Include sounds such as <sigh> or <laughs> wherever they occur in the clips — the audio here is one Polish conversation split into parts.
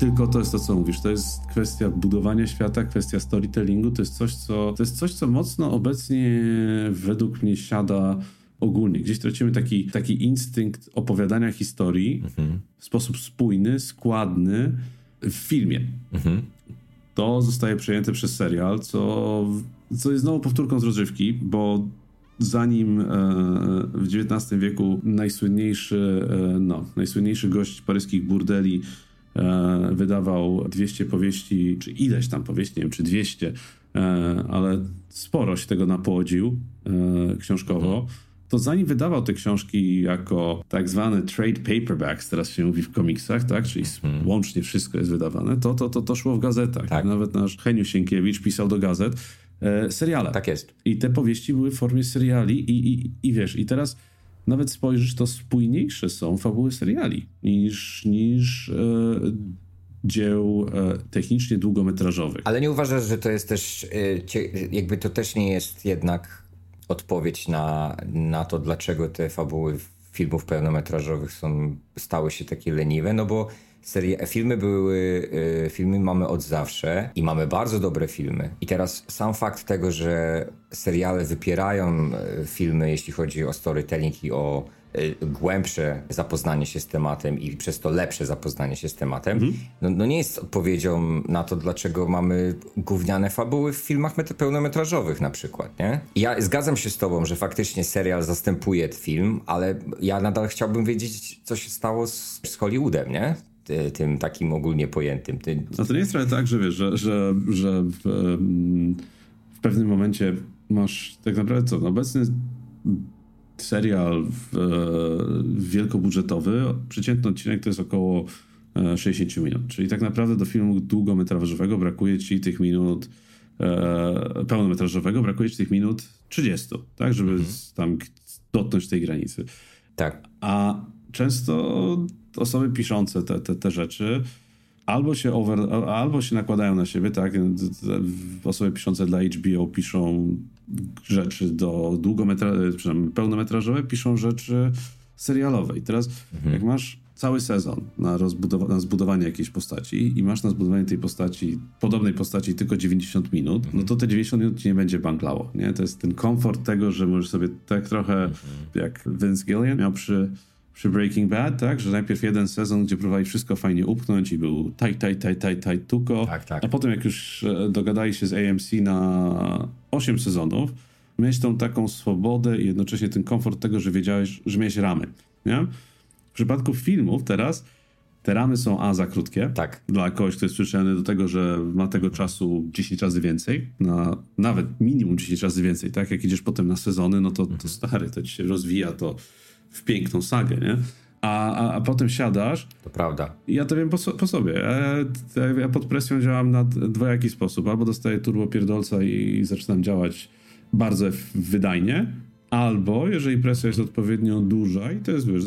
tylko to jest to, co mówisz. To jest kwestia budowania świata, kwestia storytellingu. To jest coś, co, to jest coś, co mocno obecnie według mnie siada ogólnie. Gdzieś tracimy taki, taki instynkt opowiadania historii mhm. w sposób spójny, składny w filmie. Mhm. To zostaje przejęte przez serial, co, co jest znowu powtórką z rozrywki, bo zanim e, w XIX wieku najsłynniejszy, e, no, najsłynniejszy gość paryskich burdeli wydawał 200 powieści, czy ileś tam powieści, nie wiem, czy 200, ale sporo się tego napłodził książkowo. Mhm to zanim wydawał te książki jako tak zwane trade paperbacks, teraz się mówi w komiksach, tak, czyli hmm. łącznie wszystko jest wydawane, to, to, to, to szło w gazetach. Tak. Nawet nasz Heniu Sienkiewicz pisał do gazet e, seriale. Tak jest. I te powieści były w formie seriali i, i, i wiesz, i teraz nawet spojrzysz, to spójniejsze są fabuły seriali niż, niż e, dzieł e, technicznie długometrażowych. Ale nie uważasz, że to jest też, e, jakby to też nie jest jednak odpowiedź na, na to, dlaczego te fabuły filmów pełnometrażowych są, stały się takie leniwe, no bo serie, filmy były, y, filmy mamy od zawsze i mamy bardzo dobre filmy. I teraz sam fakt tego, że seriale wypierają y, filmy, jeśli chodzi o storytelling i o Y, głębsze zapoznanie się z tematem i przez to lepsze zapoznanie się z tematem, mhm. no, no, nie jest odpowiedzią na to, dlaczego mamy gówniane fabuły w filmach pełnometrażowych na przykład, nie? I ja zgadzam się z tobą, że faktycznie serial zastępuje film, ale ja nadal chciałbym wiedzieć, co się stało z, z Hollywoodem, nie? Tym takim ogólnie pojętym. Ty... No to nie jest trochę tak, że wiesz, że, że, że w, w pewnym momencie masz tak naprawdę co, no obecny serial w, e, wielkobudżetowy, przeciętny odcinek to jest około 60 e, minut. Czyli tak naprawdę do filmu długometrażowego brakuje ci tych minut e, pełnometrażowego, brakuje ci tych minut 30, tak, żeby mhm. tam dotknąć tej granicy. Tak. A często osoby piszące te, te, te rzeczy albo się, over, albo się nakładają na siebie, tak? Osoby piszące dla HBO piszą rzeczy do długometrażowe, pełnometrażowe, piszą rzeczy serialowe. I teraz, mhm. jak masz cały sezon na, na zbudowanie jakiejś postaci i masz na zbudowanie tej postaci, podobnej postaci tylko 90 minut, mhm. no to te 90 minut ci nie będzie banglało, nie? To jest ten komfort tego, że możesz sobie tak trochę mhm. jak Vince Gillian miał przy przy Breaking Bad, tak? Że najpierw jeden sezon, gdzie próbowali wszystko fajnie upchnąć i był taj, taj, taj, taj, taj, tuko. Tak, tak. A potem jak już e, dogadali się z AMC na 8 sezonów, mieć tą taką swobodę i jednocześnie ten komfort tego, że wiedziałeś, że miałeś ramy, nie? W przypadku filmów teraz te ramy są A za krótkie. Tak. Dla kogoś, kto jest przyzwyczajony do tego, że ma tego czasu 10 razy więcej, na, nawet minimum 10 razy więcej, tak? Jak idziesz potem na sezony, no to, to stary, to ci się rozwija, to w piękną sagę, nie? A, a, a potem siadasz. To prawda. Ja to wiem po, po sobie. Ja, ja, pod presją działam na dwojaki sposób. Albo dostaję turbo pierdolca i, i zaczynam działać bardzo wydajnie, albo jeżeli presja jest odpowiednio duża, i to jest, wiesz,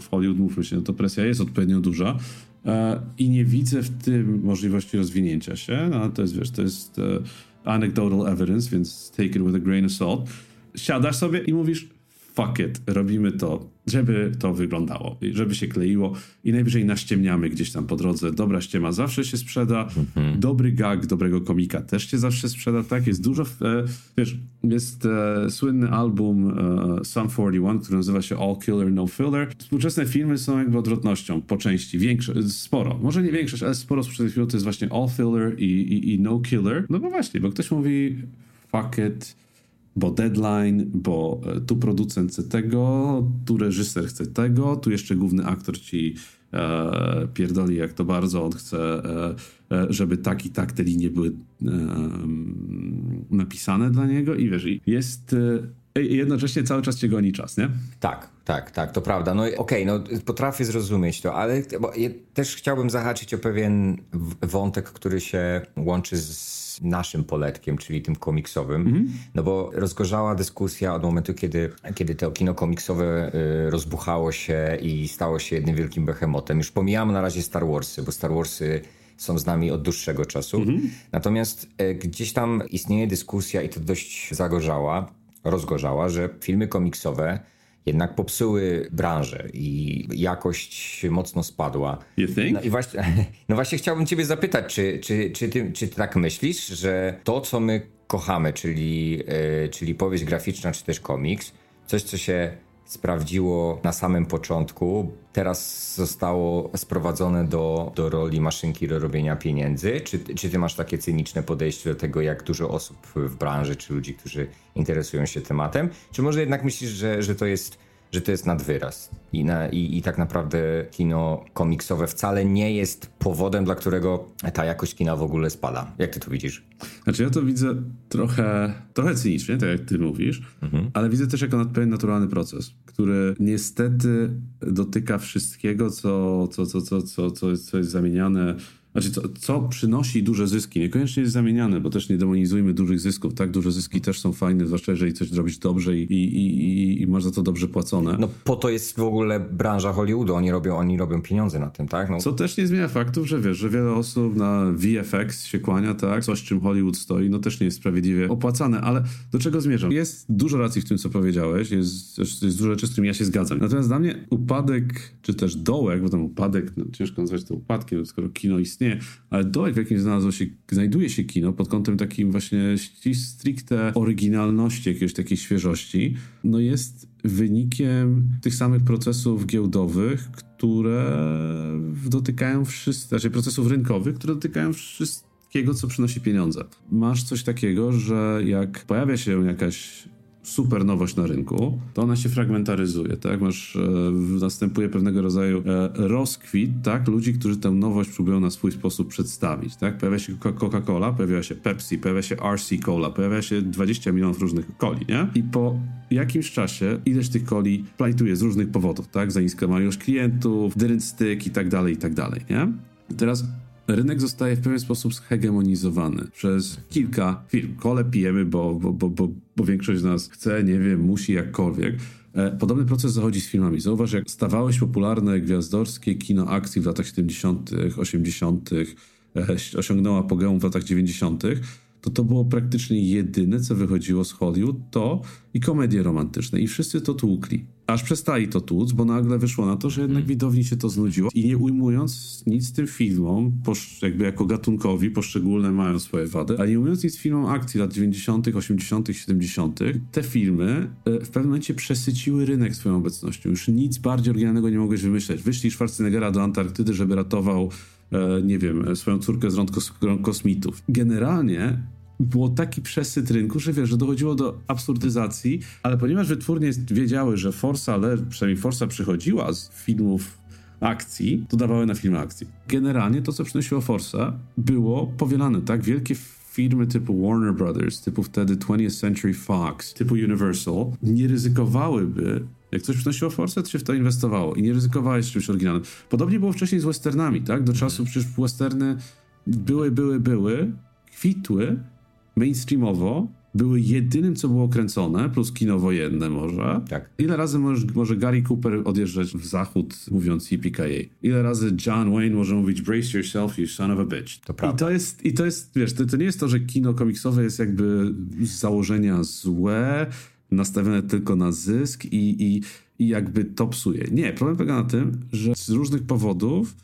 w Hollywood mówmy się, no to presja jest odpowiednio duża e, i nie widzę w tym możliwości rozwinięcia się, no to jest, wiesz, to jest e, anecdotal evidence, więc take it with a grain of salt. Siadasz sobie i mówisz, fuck it, robimy to, żeby to wyglądało, żeby się kleiło i najwyżej naściemniamy gdzieś tam po drodze. Dobra ściema zawsze się sprzeda, mhm. dobry gag dobrego komika też się zawsze sprzeda, tak? Jest dużo, e, wiesz, jest e, słynny album e, Sum 41, który nazywa się All Killer, No Filler. Współczesne filmy są jakby odwrotnością po części, większość, sporo, może nie większość, ale sporo współczesnych filmów to jest właśnie All Filler i, i, i No Killer, no bo właśnie, bo ktoś mówi fuck it, bo deadline, bo e, tu producent chce tego, tu reżyser chce tego, tu jeszcze główny aktor ci e, pierdoli, jak to bardzo on chce, e, e, żeby tak i tak te linie były e, napisane dla niego. I wiesz, jest e, jednocześnie cały czas cię goni czas, nie? Tak, tak, tak, to prawda. No okej, okay, no potrafię zrozumieć to, ale ja też chciałbym zahaczyć o pewien wątek, który się łączy z naszym poletkiem, czyli tym komiksowym, mhm. no bo rozgorzała dyskusja od momentu, kiedy, kiedy to kino komiksowe y, rozbuchało się i stało się jednym wielkim behemotem. Już pomijamy na razie Star Warsy, bo Star Warsy są z nami od dłuższego czasu. Mhm. Natomiast y, gdzieś tam istnieje dyskusja i to dość zagorzała, rozgorzała, że filmy komiksowe jednak popsuły branżę i jakość mocno spadła. You think? No i właśnie, <laughs> no właśnie chciałbym ciebie zapytać, czy, czy, czy, ty, czy ty tak myślisz, że to, co my kochamy, czyli, yy, czyli powieść graficzna, czy też komiks, coś, co się sprawdziło na samym początku, teraz zostało sprowadzone do, do roli maszynki do robienia pieniędzy? Czy, czy ty masz takie cyniczne podejście do tego, jak dużo osób w branży, czy ludzi, którzy interesują się tematem? Czy może jednak myślisz, że, że to jest że to jest nadwyraz. I, na, i, I tak naprawdę kino komiksowe wcale nie jest powodem, dla którego ta jakość kina w ogóle spada. Jak ty to widzisz? Znaczy ja to widzę trochę, trochę cynicznie, tak jak ty mówisz, mhm. ale widzę też jako pewien naturalny proces, który niestety dotyka wszystkiego, co, co, co, co, co, co, co jest zamieniane znaczy, co, co, przynosi duże zyski, niekoniecznie jest zamieniane, bo też nie demonizujmy dużych zysków, tak? Duże zyski też są fajne, zwłaszcza jeżeli coś zrobić dobrze i, i, i, i masz za to dobrze płacone. No po to jest w ogóle branża Hollywoodu, oni robią, oni robią pieniądze na tym, tak? No. Co też nie zmienia faktów, że wiesz, że wiele osób na VFX się kłania, tak? Coś, czym Hollywood stoi, no też nie jest sprawiedliwie opłacane, ale do czego zmierzam? Jest dużo racji w tym, co powiedziałeś, jest, jest dużo rzeczy, z którymi ja się zgadzam. Natomiast dla mnie upadek, czy też dołek, bo tam upadek, no, ciężko nazwać to upadkiem, skoro kino istnieje, istnieje, ale dołek, w jakim znalazło się, znajduje się kino pod kątem takim właśnie stricte oryginalności, jakiejś takiej świeżości, no jest wynikiem tych samych procesów giełdowych, które dotykają wszystkich, znaczy procesów rynkowych, które dotykają wszystkiego, co przynosi pieniądze. Masz coś takiego, że jak pojawia się jakaś super nowość na rynku, to ona się fragmentaryzuje, tak? Masz, e, następuje pewnego rodzaju e, rozkwit, tak? Ludzi, którzy tę nowość próbują na swój sposób przedstawić, tak? Pojawia się Coca-Cola, pojawia się Pepsi, pojawia się RC Cola, pojawia się 20 milionów różnych coli, nie? I po jakimś czasie ileś tych coli plajtuje z różnych powodów, tak? Za niska ilość klientów, dyrent styk i tak dalej, i tak dalej, nie? Teraz rynek zostaje w pewien sposób zhegemonizowany przez kilka firm. Kole pijemy, bo, bo, bo, bo, bo większość z nas chce, nie wiem, musi jakkolwiek. E, podobny proces zachodzi z filmami. Zauważ, jak stawało się popularne gwiazdorskie kino akcji w latach 70., 80., e, osiągnęło apogeum w latach 90., to to było praktycznie jedyne, co wychodziło z Hollywood, to i komedie romantyczne. I wszyscy to tłukli. Aż przestali to tłuc, bo nagle wyszło na to, że jednak hmm. widowni się to znudziło. I nie ujmując nic tym filmom, jakby jako gatunkowi, poszczególne mają swoje wady, ale nie ujmując nic filmom akcji lat 90., 80., 70., te filmy e, w pewnym momencie przesyciły rynek swoją obecnością. Już nic bardziej oryginalnego nie mogłeś wymyśleć. Wyszli Schwarzeneggera do Antarktydy, żeby ratował nie wiem, swoją córkę z rąk kos kosmitów. Generalnie było taki przesyt rynku, że wiesz, że dochodziło do absurdyzacji, ale ponieważ wytwórnie wiedziały, że Forsa, ale przynajmniej Forsa przychodziła z filmów akcji, to dawały na filmy akcji. Generalnie to, co przynosiło Forsa, było powielane, tak? Wielkie firmy typu Warner Brothers, typu wtedy 20th Century Fox, typu Universal, nie ryzykowałyby jak coś przynosiło forsę, to się w to inwestowało i nie ryzykowałeś czymś oryginalnym. Podobnie było wcześniej z westernami, tak? Do czasu przecież westerny były, były, były, kwitły mainstreamowo, były jedynym, co było kręcone, plus kino wojenne może. Tak. Ile razy może, może Gary Cooper odjeżdżać w zachód, mówiąc yippee Ile razy John Wayne może mówić brace yourself, you son of a bitch. To prawda. I to jest, i to jest wiesz, to, to nie jest to, że kino komiksowe jest jakby z założenia złe, nastawione tylko na zysk i, i, i jakby to psuje. Nie, problem polega na tym, że z różnych powodów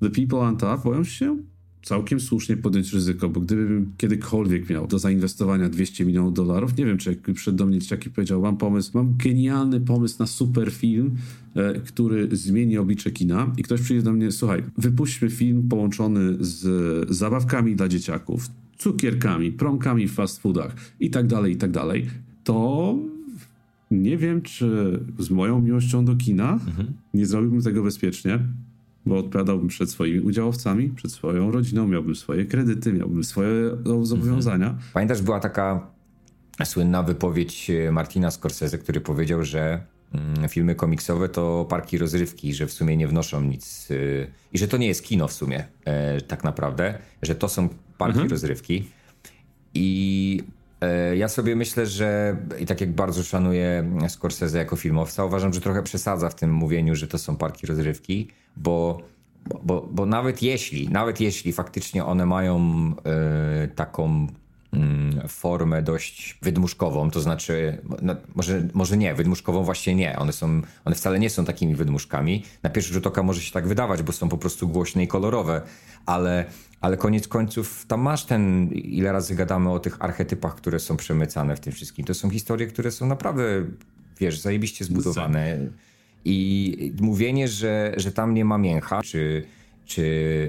the people on top boją się całkiem słusznie podjąć ryzyko, bo gdybym kiedykolwiek miał do zainwestowania 200 milionów dolarów, nie wiem, czy jak przed do mnie dzieciaki powiedział, mam pomysł, mam genialny pomysł na super film, e, który zmieni oblicze kina i ktoś przyjdzie do mnie, słuchaj, wypuśćmy film połączony z zabawkami dla dzieciaków, cukierkami, promkami w fast foodach i tak dalej, i tak dalej to nie wiem, czy z moją miłością do kina mhm. nie zrobiłbym tego bezpiecznie, bo odpowiadałbym przed swoimi udziałowcami, przed swoją rodziną, miałbym swoje kredyty, miałbym swoje zobowiązania. Mhm. Pamiętasz, była taka słynna wypowiedź e, Martina Scorsese, który powiedział, że mm, filmy komiksowe to parki rozrywki, że w sumie nie wnoszą nic e, i że to nie jest kino w sumie e, tak naprawdę, że to są parki mhm. rozrywki. I ja sobie myślę, że i tak jak bardzo szanuję Scorsese jako filmowca, uważam, że trochę przesadza w tym mówieniu, że to są parki rozrywki, bo, bo, bo nawet jeśli, nawet jeśli faktycznie one mają y, taką formę dość wydmuszkową, to znaczy, no, może, może nie, wydmuszkową właśnie nie. One, są, one wcale nie są takimi wydmuszkami. Na pierwszy rzut oka może się tak wydawać, bo są po prostu głośne i kolorowe, ale, ale koniec końców tam masz ten, ile razy gadamy o tych archetypach, które są przemycane w tym wszystkim. To są historie, które są naprawdę, wiesz, zajebiście zbudowane. I mówienie, że, że tam nie ma mięcha, czy czy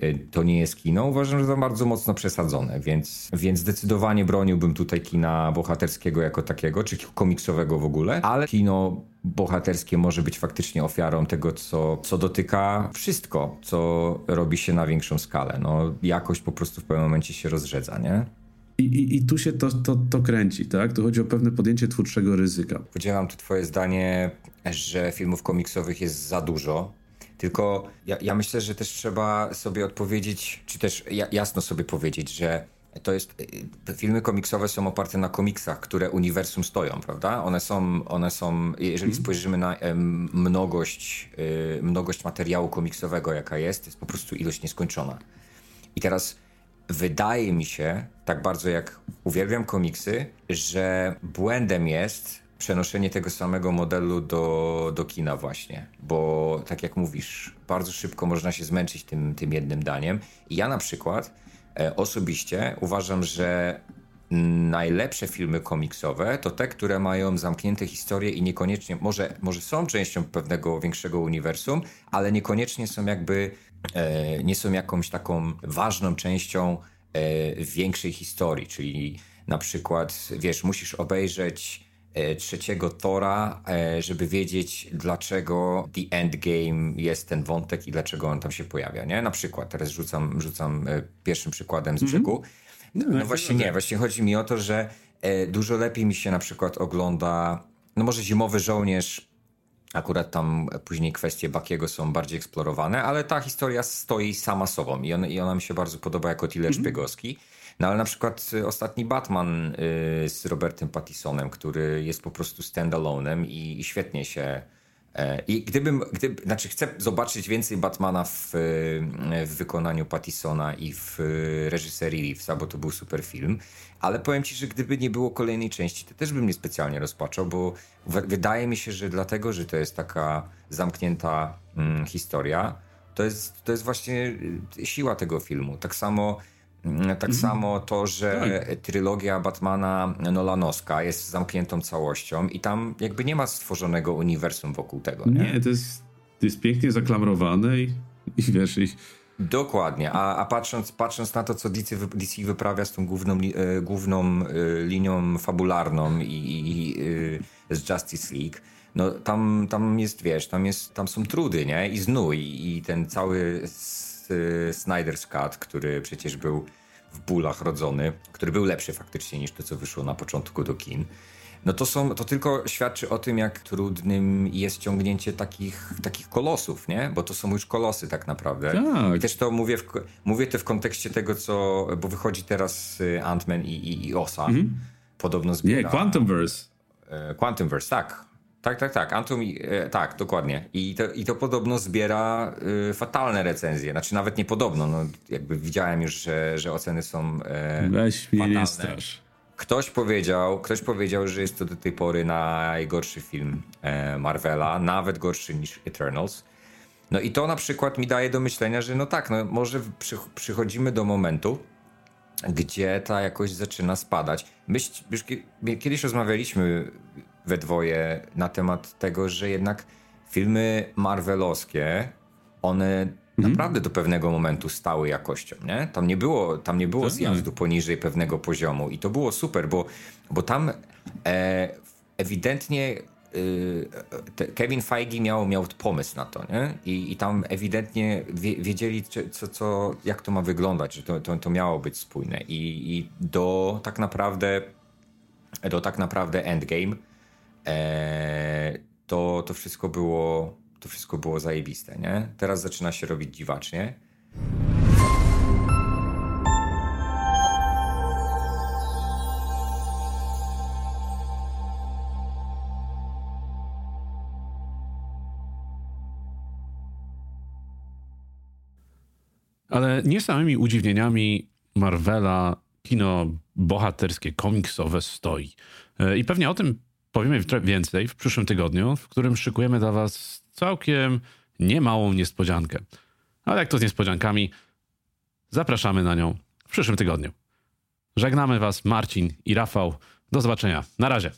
e, to nie jest kino, uważam, że to bardzo mocno przesadzone, więc, więc zdecydowanie broniłbym tutaj kina bohaterskiego jako takiego, czy komiksowego w ogóle, ale kino bohaterskie może być faktycznie ofiarą tego, co, co dotyka wszystko, co robi się na większą skalę. No, jakość po prostu w pewnym momencie się rozrzedza, nie? I, i, I, tu się to, to, to kręci, tak? Tu chodzi o pewne podjęcie twórczego ryzyka. Podzielam tu twoje zdanie, że filmów komiksowych jest za dużo tylko ja, ja myślę, że też trzeba sobie odpowiedzieć, czy też jasno sobie powiedzieć, że to jest. Filmy komiksowe są oparte na komiksach, które uniwersum stoją, prawda? One są, one są jeżeli mm. spojrzymy na mnogość, y, mnogość materiału komiksowego, jaka jest, to jest po prostu ilość nieskończona. I teraz wydaje mi się, tak bardzo jak uwielbiam komiksy, że błędem jest przenoszenie tego samego modelu do, do kina właśnie, bo tak jak mówisz, bardzo szybko można się zmęczyć tym, tym jednym daniem. I ja na przykład e, osobiście uważam, że najlepsze filmy komiksowe to te, które mają zamknięte historie i niekoniecznie, może, może są częścią pewnego większego uniwersum, ale niekoniecznie są jakby, e, nie są jakąś taką ważną częścią e, większej historii, czyli na przykład, wiesz, musisz obejrzeć trzeciego Tora, e, żeby wiedzieć, dlaczego The Endgame jest ten wątek i dlaczego on tam się pojawia, nie? Na przykład, teraz rzucam, rzucam e, pierwszym przykładem z brzegu. Mm -hmm. No, no, właśnie nie, właśnie chodzi mi o to, że dużo lepiej mi się na przykład ogląda, no może Zimowy Żołnierz, akurat tam później kwestie Bakiego są bardziej eksplorowane, ale ta historia stoi sama sobą i, on, i ona mi się bardzo podoba jako thriller -hmm. szpiegowski. No ale na przykład y, ostatni Batman y, z Robertem Pattisonem, który jest po prostu standalone'em i, świetnie się e, i gdybym, gdyby, znaczy chcę zobaczyć więcej Batmana w, w wykonaniu Pattisona i w reżyserii Reevesa, bo to był super film, ale powiem ci, że gdyby nie było kolejnej części, to też bym nie specjalnie rozpaczał, bo wydaje mi się, że dlatego, że to jest taka zamknięta mm, historia, to jest, to jest właśnie y, siła tego filmu. Tak samo tak mhm. samo to, że tak. trylogia Batmana Nolanowska jest zamkniętą całością i tam jakby nie ma stworzonego uniwersum wokół tego. Nie, nie to, jest, to jest pięknie zaklamowane i, i wiesz... I... Dokładnie, a, a patrząc, patrząc na to, co DC, DC wyprawia z tą główną, e, główną e, linią fabularną i, i, i e, z Justice League, no tam, tam jest, wiesz, tam, jest, tam są trudy, nie? I znój i ten cały Snyder's Cut, który przecież był w bólach rodzony, który był lepszy faktycznie niż to, co wyszło na początku do kin. No to, są, to tylko świadczy o tym, jak trudnym jest ciągnięcie takich, takich kolosów, nie? Bo to są już kolosy tak naprawdę. Tak. I też to mówię, w, mówię to w kontekście tego, co... Bo wychodzi teraz y, Ant-Man i, i, i Osa. Mhm. Podobno zbiera... Nie, Quantumverse. Quantumverse, tak. Tak, tak, tak. Antum, e, tak, dokładnie. I to, I to podobno zbiera y, fatalne recenzje. Znaczy nawet nie podobno, no, jakby widziałem już, że, że oceny są e, Weź mnie strasz. Ktoś powiedział, ktoś powiedział, że jest to do tej pory najgorszy film e, Marvela, nawet gorszy niż Eternals. No i to na przykład mi daje do myślenia, że no tak, no może przy, przychodzimy do momentu, gdzie ta jakość zaczyna spadać. Myśl, już kiedyś rozmawialiśmy we dwoje na temat tego, że jednak filmy marvelowskie, one mhm. naprawdę do pewnego momentu stały jakością, nie? Tam nie było, tam nie było zjazdu poniżej pewnego poziomu i to było super, bo, bo tam e, ewidentnie e, Kevin Feige miał, miał pomysł na to, nie? I, i tam ewidentnie wiedzieli, co, co, jak to ma wyglądać, że to, to, to miało być spójne. I, I do tak naprawdę do tak naprawdę Endgame to, to wszystko było to wszystko było zajebiste, nie? Teraz zaczyna się robić dziwacznie. Ale nie samymi udziwnieniami Marvela kino bohaterskie, komiksowe stoi. E, I pewnie o tym powiemy więcej w przyszłym tygodniu, w którym szykujemy dla Was całkiem niemałą niespodziankę. Ale jak to z niespodziankami, zapraszamy na nią w przyszłym tygodniu. Żegnamy Was Marcin i Rafał. Do zobaczenia. Na razie.